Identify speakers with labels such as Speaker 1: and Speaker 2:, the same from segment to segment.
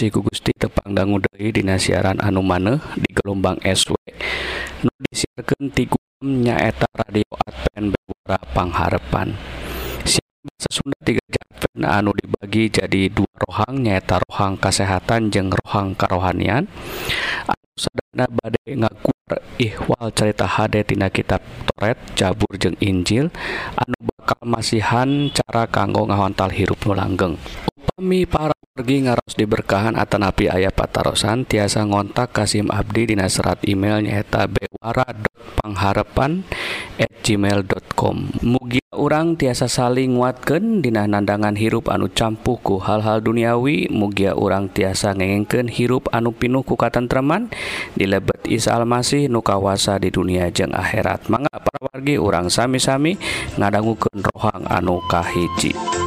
Speaker 1: siku Gusti tepangdanggu Dei Dina siaran anu maneh di gelombang SW nu disiarkan ti Gugem nyaeta radio Advent Bewara Pangharepan. Siaran bahasa Sunda tiga Advent anu dibagi jadi dua rohang nyaeta rohang kesehatan jeng rohang karohanian. Anu sadana badai ngaguar ihwal cerita hade tina kitab Toret Jabur jeng Injil anu bakal masihan cara kanggo ngahontal hirup nu langgeng. Upami para Pergi ngaros diberkahan atanapi ayah patarosan tiasa ngontak Kasim Abdi dina serat email nyaeta bewara.pangharepan at gmail.com Mugia urang tiasa saling nguatkeun dina nandangan hirup anu campuku hal-hal duniawi mugia urang tiasa ngengengkeun hirup anu pinuh ku katentreman di lebet Isa Almasih nu kawasa di dunia jeung akhirat mangga para wargi urang sami-sami ngadangukeun rohang anu kahiji.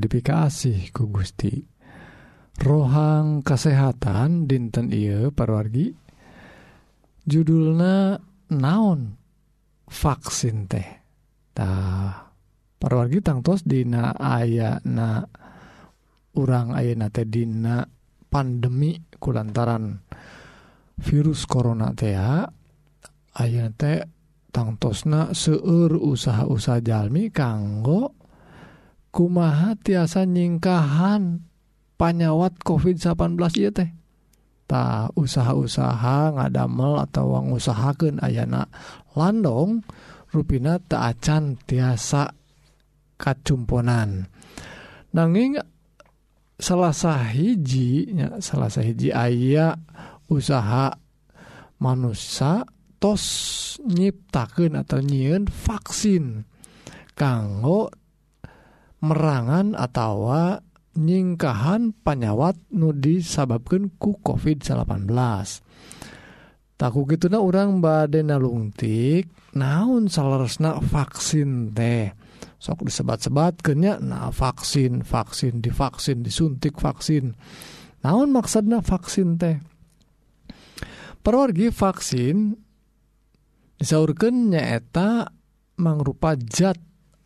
Speaker 2: dimodifikasi ku Gusti. Rohang kesehatan dinten Ieu parwargi. Judulna naon vaksin tehtah parwargi tangtos Dina aya na urang Ayeuna teh Dina pandemi kulantaran virus korona tea aya teh tangtosna seueur usaha-usaha jalmi kanggo kumaha tiasa nyingkahan panyawat COVID-19 ieu teh? Ta usaha-usaha ngadamel atau wang ayana landong rupina tak acan tiasa kacumponan. Nanging salah hiji nya salahsa hiji aya usaha manusia tos nyiptakan atau nyieun vaksin kanggo merangan atau nyingkahan panyawat nu disababkan ku COVID-18 takku gituna orang badena lungtik naun saleresna vaksin teh? Sok disebat-sebat kenya nah vaksin vaksin divaksin disuntik vaksin. Naun maksudnya vaksin teh? Perorgi vaksin disaurkan nyaeta mangrupa zat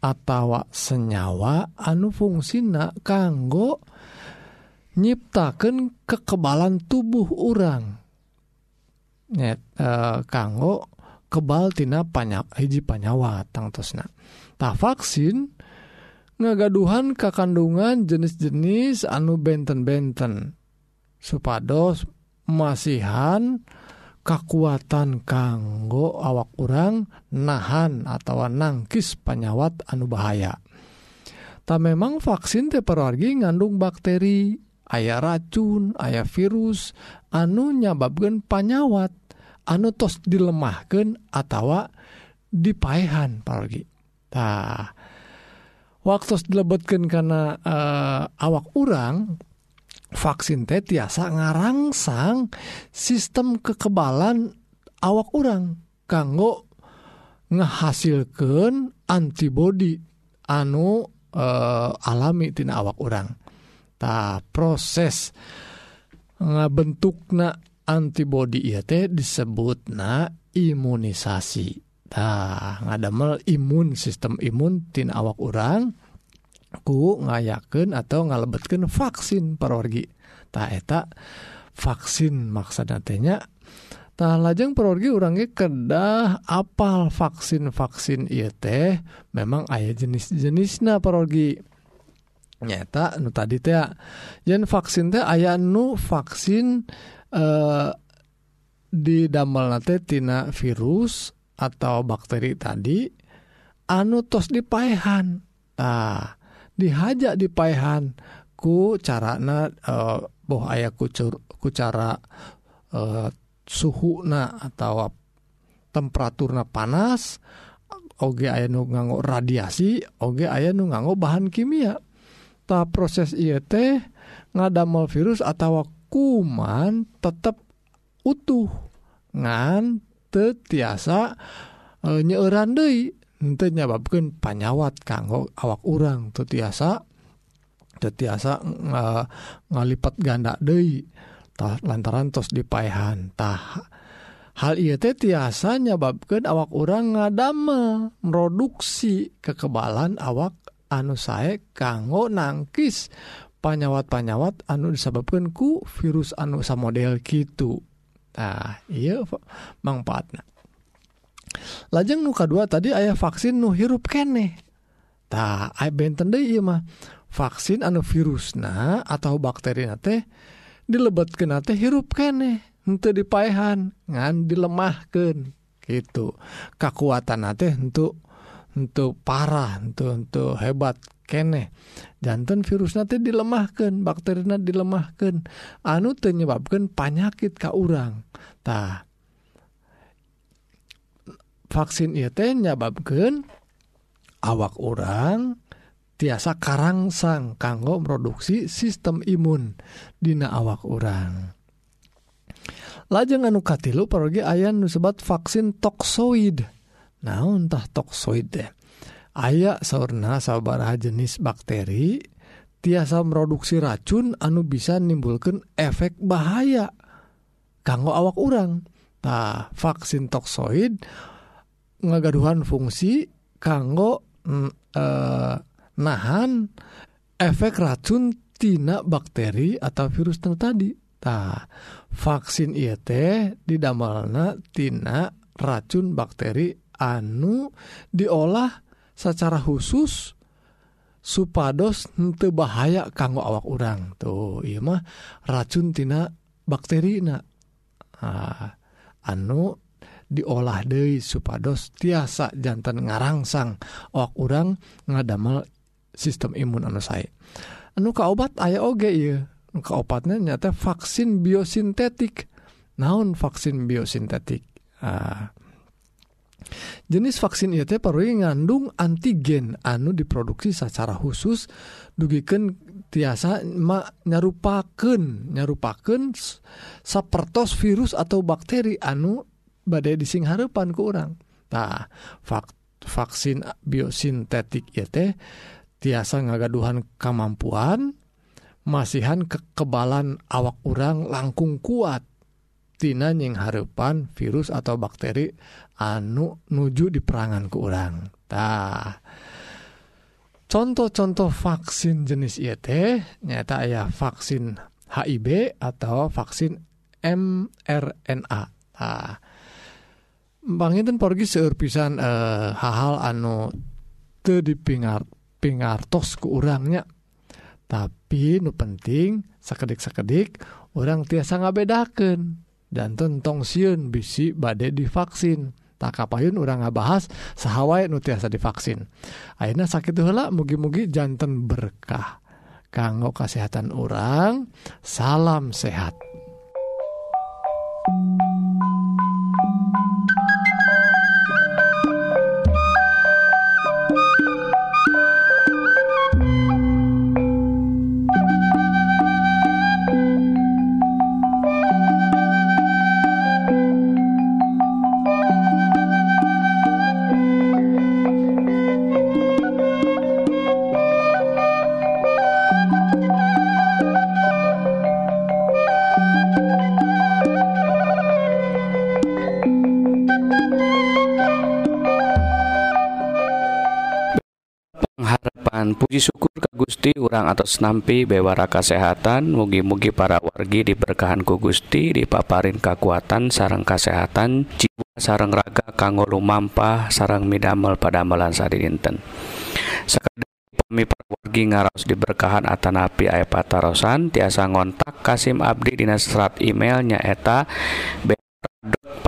Speaker 2: atawa senyawa anu fungsina kanggo nyiptakan kekebalan tubuh orang Nyet, e, kanggo kebaltina panya, hiji panyawa tangtosna tah vaksin ngagaduhan ke kandungan jenis-jenis anu benten-benten. Supados masihan kekuatan kanggo awak kurang nahan atau nangkis panyawat anu bahaya. Tak memang vaksin teperwargi ngandung bakteri ayah racun ayah virus anu nyababkan panyawat anu tos dilemahkan atau dipaehan pergi tah waktu dilebetkan karena uh, eh, awak orang vaksin teh tiasa ngarangsang sistem kekebalan awak orang kanggo ngehasilkan antibodi anu e, alami tina awak orang ta proses bentukna antibodi ya teh disebut na imunisasi. Tah ngadamel imun sistem imun tina awak orang ku ngayaken atau ngalebetkan vaksin perorgitaheta vaksin maksadatenya tah lajeng perorgi orangnya kedah apal vaksin vaksin ieu teh memang aya jenis-jenisna perorgi nyata nu tadi teh yen vaksin teh aya nu vaksin eh, didamel nate tina virus atau bakteri tadi anu tos dipaehan. Tah dihajak dipahan ku carana uh, boh aya kucur ku cara eh, uh, suhu na atau temperaturna panas oge aya nu nganggo radiasi oge aya nu nganggo bahan kimia. Ta proses IET ngadamel virus atau kuman tetap utuh ngan tetiasa e, eh, nyeuran deui. ente nyababkan panyawat kanggo awak urang. Tuh tiasa teu tiasa ngalipat ganda dei tah lantaran tos dipaehan tah hal ieu teh tiasa nyababkan awak orang ngadamel produksi kekebalan awak anu sae kanggo nangkis panyawat-panyawat anu disebabkan ku virus anu samodel gitu nah iya manfaatnya lajeng nuka dua tadi ayah vaksin nu hirup kene tak benten deh mah. Vaksin anu virus nah atau bakteri teh dilebet ke nate hirup kene untuk dipaehan ngan dilemahkan gitu. Kekuatan nate untuk untuk parah untuk untuk hebat kene jantan virus nanti dilemahkan bakterina dilemahkan anu menyebabkan penyakit ka urang. Tah vaksin itu nyababkan awak orang tiasa Karangsang kanggo produksi sistem imun Dina awak orang lajeng anukatilu pergi aya nusebat vaksin toksoid. Nah entah toksoid deh aya sauna sabaraha jenis bakteri tiasa produksi racun anu bisa nimbulkan efek bahaya kanggo awak orangtah vaksin toksoid ngagaduhan fungsi kanggo mm, eh, nahan efek racun tina bakteri atau virus tadi. Nah vaksin IT didamalna tina racun bakteri anu diolah secara khusus supados untuk bahaya kanggo awak orang tuh iya mah racun tina bakteri nah, anu diolah Dei supados tiasa jantan ngarangsang. Ok urang ngadamel sistem imun anu saya anu kauobat aya oge ya kaopatnya nyata vaksin biosintetik. Naon vaksin biosintetik? Uh, jenis vaksin itu perlu ngandung antigen anu diproduksi secara khusus dugiken tiasa nyarupaken nyarupaken sapertos virus atau bakteri anu badai dising Harpan ke orang nah vaksin biosintetik YT tiasa ngagaduhan kemampuan masihan kekebalan awak orang langkung kuat. Tina yang Harpan virus atau bakteri anu nuju di perangan ke orang nah contoh-contoh vaksin jenis YT nyata ya vaksin HIB atau vaksin mRNA. Nah Banginten porgi seur pisan eh, hal-hal anu te dipingar pingartos ke orangnya tapi nu penting sekedik-sekedik orang tiasa ngabedakeun. Dan tentong siun bisi badai divaksin. Tak kapayun orang ngabahas sahawai nu tiasa divaksin. Akhirnya sakit heula mugi-mugi jantan berkah. Kanggo kesehatan orang salam sehat.
Speaker 1: thank you Gusti urang atas nampi bewara kesehatan mugi-mugi para wargi diberkahan ku Gusti dipaparin kekuatan sarang kesehatan jiwa sarang raga kanggo lumampah sarang midamel pada melan sadinten. Sekadar pami para wargi ngaraos diberkahan atanapi aya patarosan tiasa ngontak Kasim Abdi dina serat emailnya eta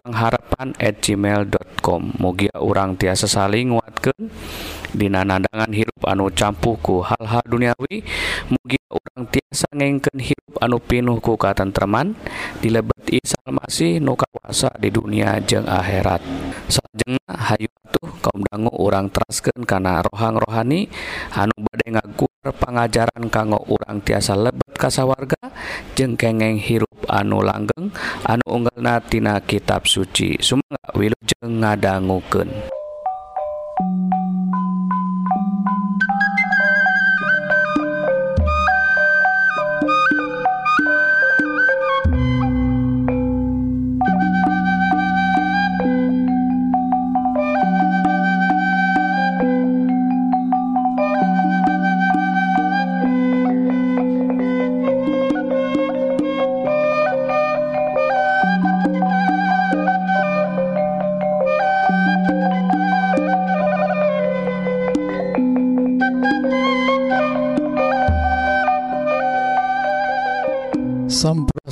Speaker 1: pengharapan at gmail.com mugia orang tiasa saling nguatkan dina nandangan hirup anu campuhku hal-hal duniawi mugi orang tiasa ngengken hirup anu pinuh ku katentreman dilebet Isal masih nukawasa di dunia jeng akhirat. Sajeng hayu tuh kaum dangu orang terasken karena rohang rohani anu badai ngaguar pengajaran kanggo orang tiasa lebet kasawarga jeng kengeng hirup anu langgeng anu unggelnatina kitab suci. Sumangga wilujeng ngadangukeun.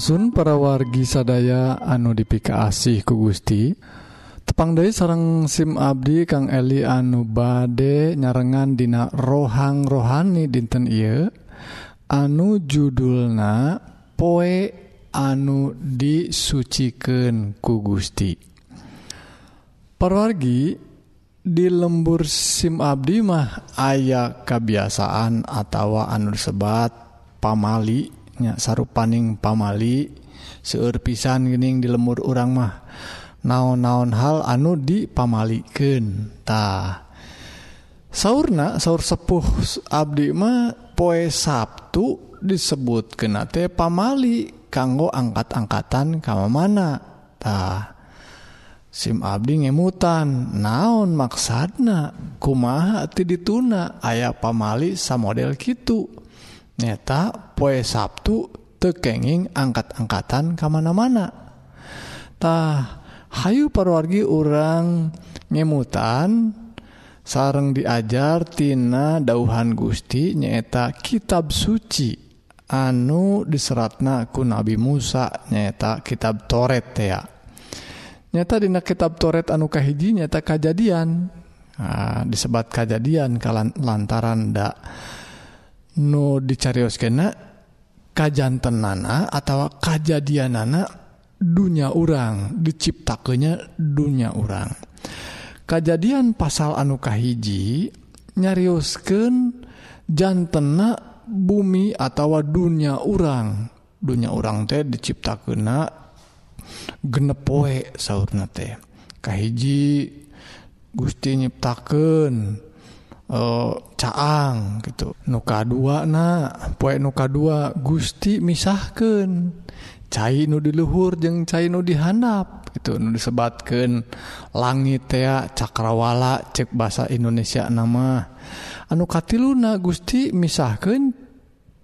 Speaker 2: Sun para wargi sadaya anu dipikaasih ku Gusti. Tepangdai sarang SIM Abdi Kang Eli anu bade nyarengan dina rohang rohani dinten Ieu. Anu judulna poe anu disuciken ku Gusti. Parwargi di lembur SIM Abdi mah aya kebiasaan atawa anu sebat pamali. nya sarup paning pamali seueur pisan gening di lemur urang mah. Naon-naon hal anu dipamalikkentah sauna sauur sepuh Abdi mah poe Sabtu disebut kenate pamali kanggo angkat-angkatan kam manatah SIM Abdi ngemutan naon maksana kumaha ti dituna? Aya pamali sa model gitu nyata poe Sabtu tekenging angkat-angkatan kamana-manatah Hayu perwargi orang ngemutan sarang diajartina dauhan Gusti nyaeta kitab suci. Anu diseratna ku Nabi Musa nyaeta kitab Toret ya nyata dina kitab Toret anu kahiji nyata kejadian nah, disebat kejadian kalan lantaran ndak nu dicarioskenna nana atau kejadianana dunya urang diciptakenya dunya urang. Kejadian pasal anukahhiji nyariusken jantena bumi atau dunya urang. Dunya urang teh diciptakena genepoe sauna tehkahhiji Gusti nyiptaken uh, caang gitu. Nuka dua na poe nuka dua Gusti misahkan cair nu diluhur jeung cair nu dihanap itu nu disebatkan langit ya cakrawala cek bahasa Indonesia nama anu katiluna Gusti misahkan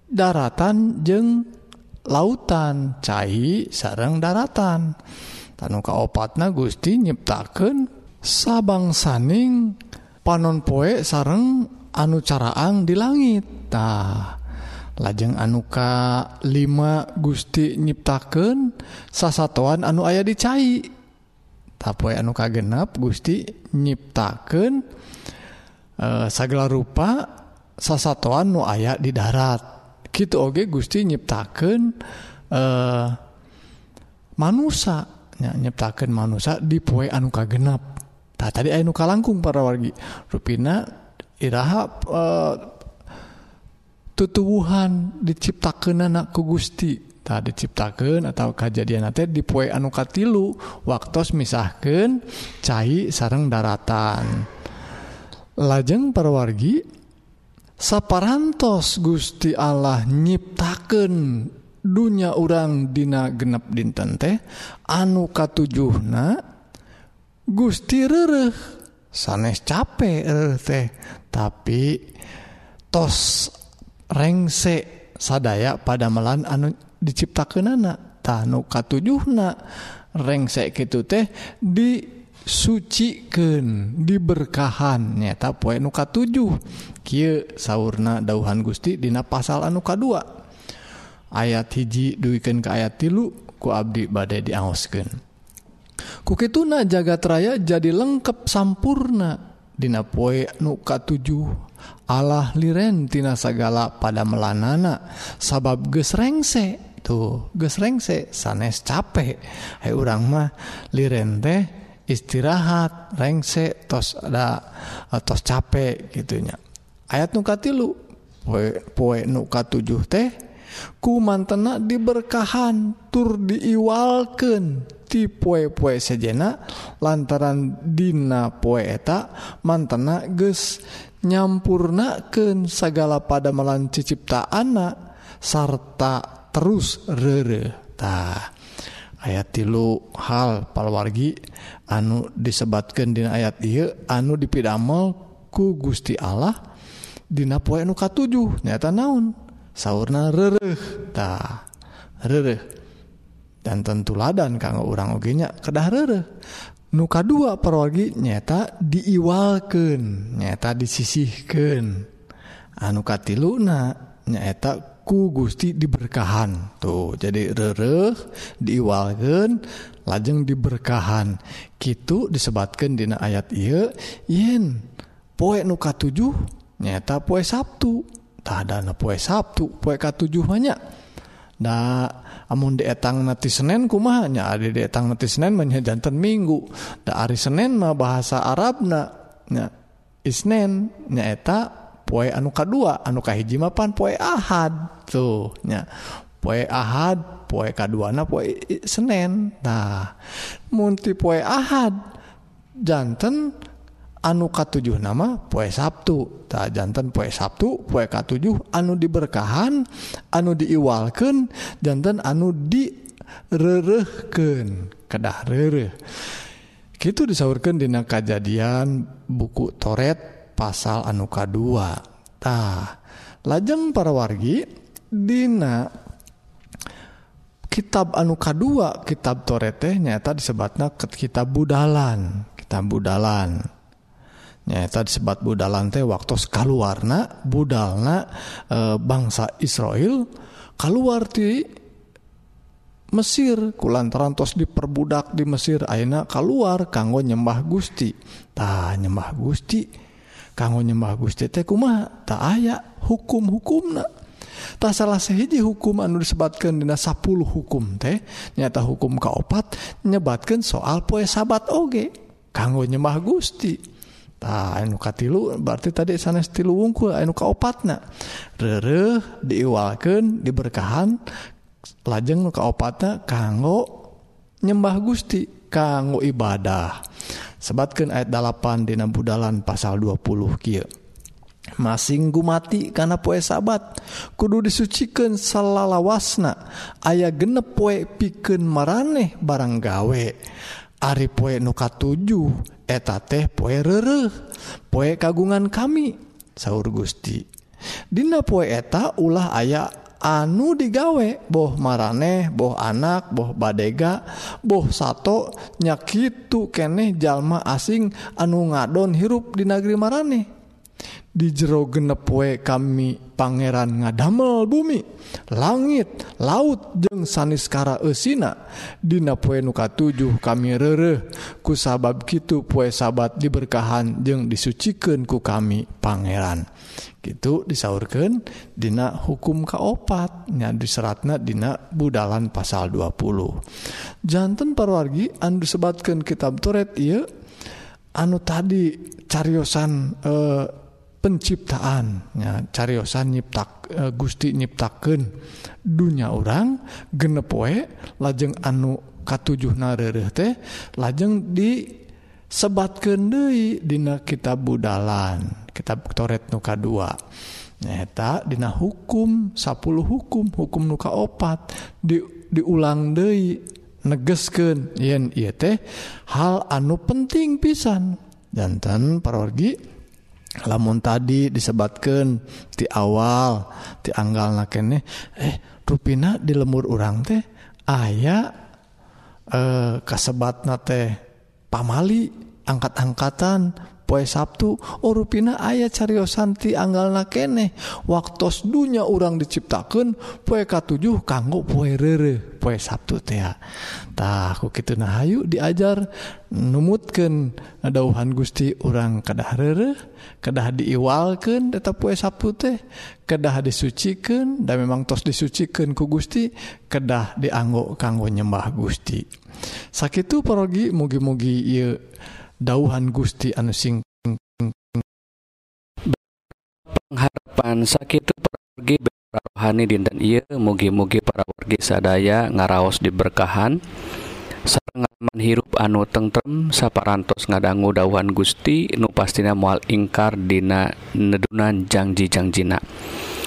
Speaker 2: daratan jeng lautan. Cair sarang daratan. Tanuka opatna Gusti nyiptakan sabang saning dan panon poe sareng anu caraang di langittah lajeng anuka 5 Gusti nyiptaken sasatoan anu ayah dicai anu anuka genap Gusti nyiptaken e, eh, segala rupa sasatoan nu aya di darat. Gitu oge Gusti nyiptaken eh manusia nyiptakan manusia di poe anuka genap Tah tadi aya kalangkung para wargi. Rupina iraha uh, tutuwuhan diciptakan anakku Gusti. Tah diciptakan atau kejadian teh di poe anu katilu waktos misahkan cai sarang daratan. Lajeng para wargi saparantos Gusti Allah nyiptakan dunya urang dina genep dinten teh anu katujuhna Gusti rereh. Sanes capek teh. Tapi tos rengse sadaya pada melan anu diciptakan anak tanu katujuhna. Rengsek gitu teh disuciken diberkahan nyata poe nuka 7 Kie sauna dauhan Gusti Dina pasal anuka 2 ayat hiji duiken ke ayat tilu ku Abdi badai diangosken kukituna jagat raya jadi lengkap sampurna. Dina poe nuka 7 Allah lirentina sagala pada melanana. Sabab gesrengse tuh gesrengse sanes capek Hai urang mah liren teh istirahat rengse tos ada tos capek gitunya ayat nuka tilu poe, poe nuka 7 teh ku mantena diberkahan tur diiwalken ti poe-poe sejena lantaran Dina poeta mantena ges nyampurnaken segala pada melan anak sarta terus reretah ayat tilu hal palwargi anu disebatkan Dina ayat I anu dipidamel ku Gusti Allah Dina poe nuka 7 nyata naun sauna rerehtah rereh dan tentu ladan kanggo orang ogenya kedah rere nuka dua perwagi nyata diiwalken nyata disisihkan anu katiluna nyaeta ku Gusti diberkahan. Tuh jadi rere diwalken lajeng diberkahan. Gitu disebatkan dina ayat I yen poe nuka 7 nyata poe Sabtu. Tak ada poe Sabtu poe K7 banyak da amun dietang nati Senin kumanya ada dietang nati Senin menyajantan minggu. Da hari Senin mah bahasa Arab na nya Isnen nyaeta poe anu kadua anu kahiji mah pan poe Ahad tuh nya. Poe Ahad poe kaduana poe Senin nah munti poe Ahad janten anu K7 nama poe Sabtu. Tak jantan poe Sabtu poe K7 anu diberkahan anu diiwalken jantan anu direrehken kedah rereh. Gitu disaurkan dina kejadian buku toret pasal anu K2 tah lajeng para wargi Dina kitab anu K2 kitab toreteh nyata disebatnya ke kitab budalan. Kitab budalan. nyata disebat budalante waktu kaluarna budalna e, bangsa Israel keluar di Mesir. Kulantaran tos diperbudak di Mesir Aina keluar kanggo nyembah Gusti. Tak nyembah Gusti kanggo nyembah Gusti teh kumaha? Tak aya hukum-hukumna. Tak salah sehiji hukum anu disebatkan dina 10 hukum teh nyata hukum kaopat nyebatkan soal poe sabat oge kanggo nyembah Gusti. Nah, tilu berarti tadi sanes tilu wungkul anu kaopatna rere diwalken diberkahan lajeng kaopatna kanggo nyembah Gusti kanggo ibadah. Sebatkan ayat 8 Dina Budalan pasal 20 Ki masing gumati karena poe sabat kudu disucikan salah lawasna ayaah genep poe piken maraneh barang gawe. Ari poe nuka 7 eta teh poe rere poe kagungan kami sauur Gusti. Dina poe eta ulah aya anu digawe boh mareh boh anak boh badega boh sato nyakitu keneh jalma asing anu ngadon hirup di negeri maraneh. di jero genep we kami Pangeran ngadamel bumi. Langit laut jeng saniskara esina. Dina poe nuka 7 kami rereh. Kusabab gitu poe sabat diberkahan jeng disuciken ku kami Pangeran. Gitu disaurkan Dina hukum kaopatnya diseratna Dina budalan pasal 20 jantan parwargi Andu sebatkan kitab Turet ia anu tadi cariosan eh penciptaannya cariyosan nyiptak e, Gusti nyiptaken dunya orang genep poe lajeng anu katujuh narereh teh lajeng disebatkan Dewi Dina kitab budalan kitab Toret nuka 2 nyata Dina hukum 10 hukum hukum nuka opat di, diulang Dewi negesken yen teh hal anu penting pisan. Jantan parorgi lamun tadi disebatkan di awal dianggal nakeneh eh ruina di lemur urang teh aya eh, kasebat na teh pamali angkat-angkatan poe Sabtu urupina ayah cariyosanti anggal nakeneh waktus dunya urang diciptakan poe ka7 kanggo poe rere poe Sabtu teatah gitu nahayu diajar numutken dauhan Gusti urang kedah rere kedah diiwalken tetap poe Sabtu teh kedah disuciken dan memang tos disuciken ku Gusti kedah dianggok kanggo nyembah Gusti. Sakit parogi mugi-mugi dauhan Gusti anu sing
Speaker 1: pengharapan sakit pergi rohani dinten iya mugi-mugi para wargi sadaya ngaraos diberkahan sangaman hirup anu tentrem saparantos ngadanggu dauhan Gusti nu pastina mual ingkar dina nedunan janji-jangjina.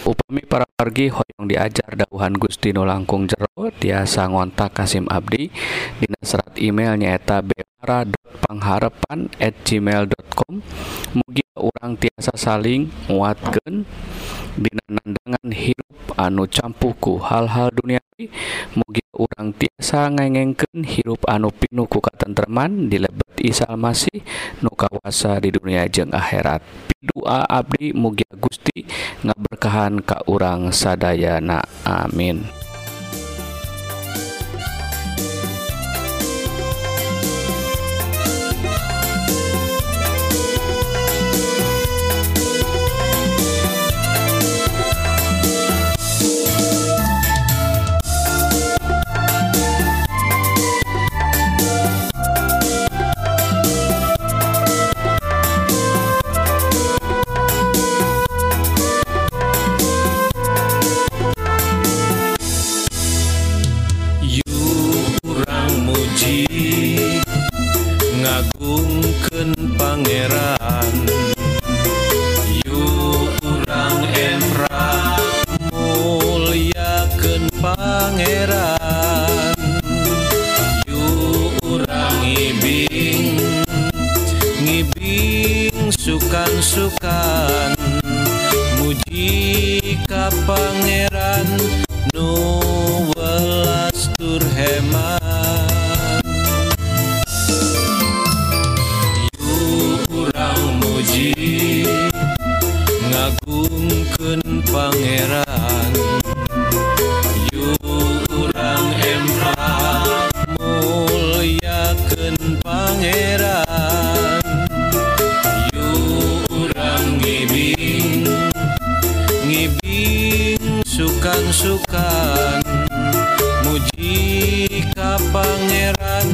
Speaker 1: Upami parargi hoyong diajar dauhan Gusti nu langkung jero tiasa ngontak Kasim Abdi dina serat email nyaeta bewara.pangharapan at gmail.com Mugi urang tiasa saling nguatkeun dina nandangan hirup anu campuku hal-hal duniawi mugi urang tiasa ngengengken hirup anu pinuku katentreman di lebet Isal Masih nu kawasa di dunia jeung akhirat. Doa Abdi mugia Gusti ngaberkahan ka urang sadayana. Amin.
Speaker 3: ngibing sukan-sukan muji ka Pangeran.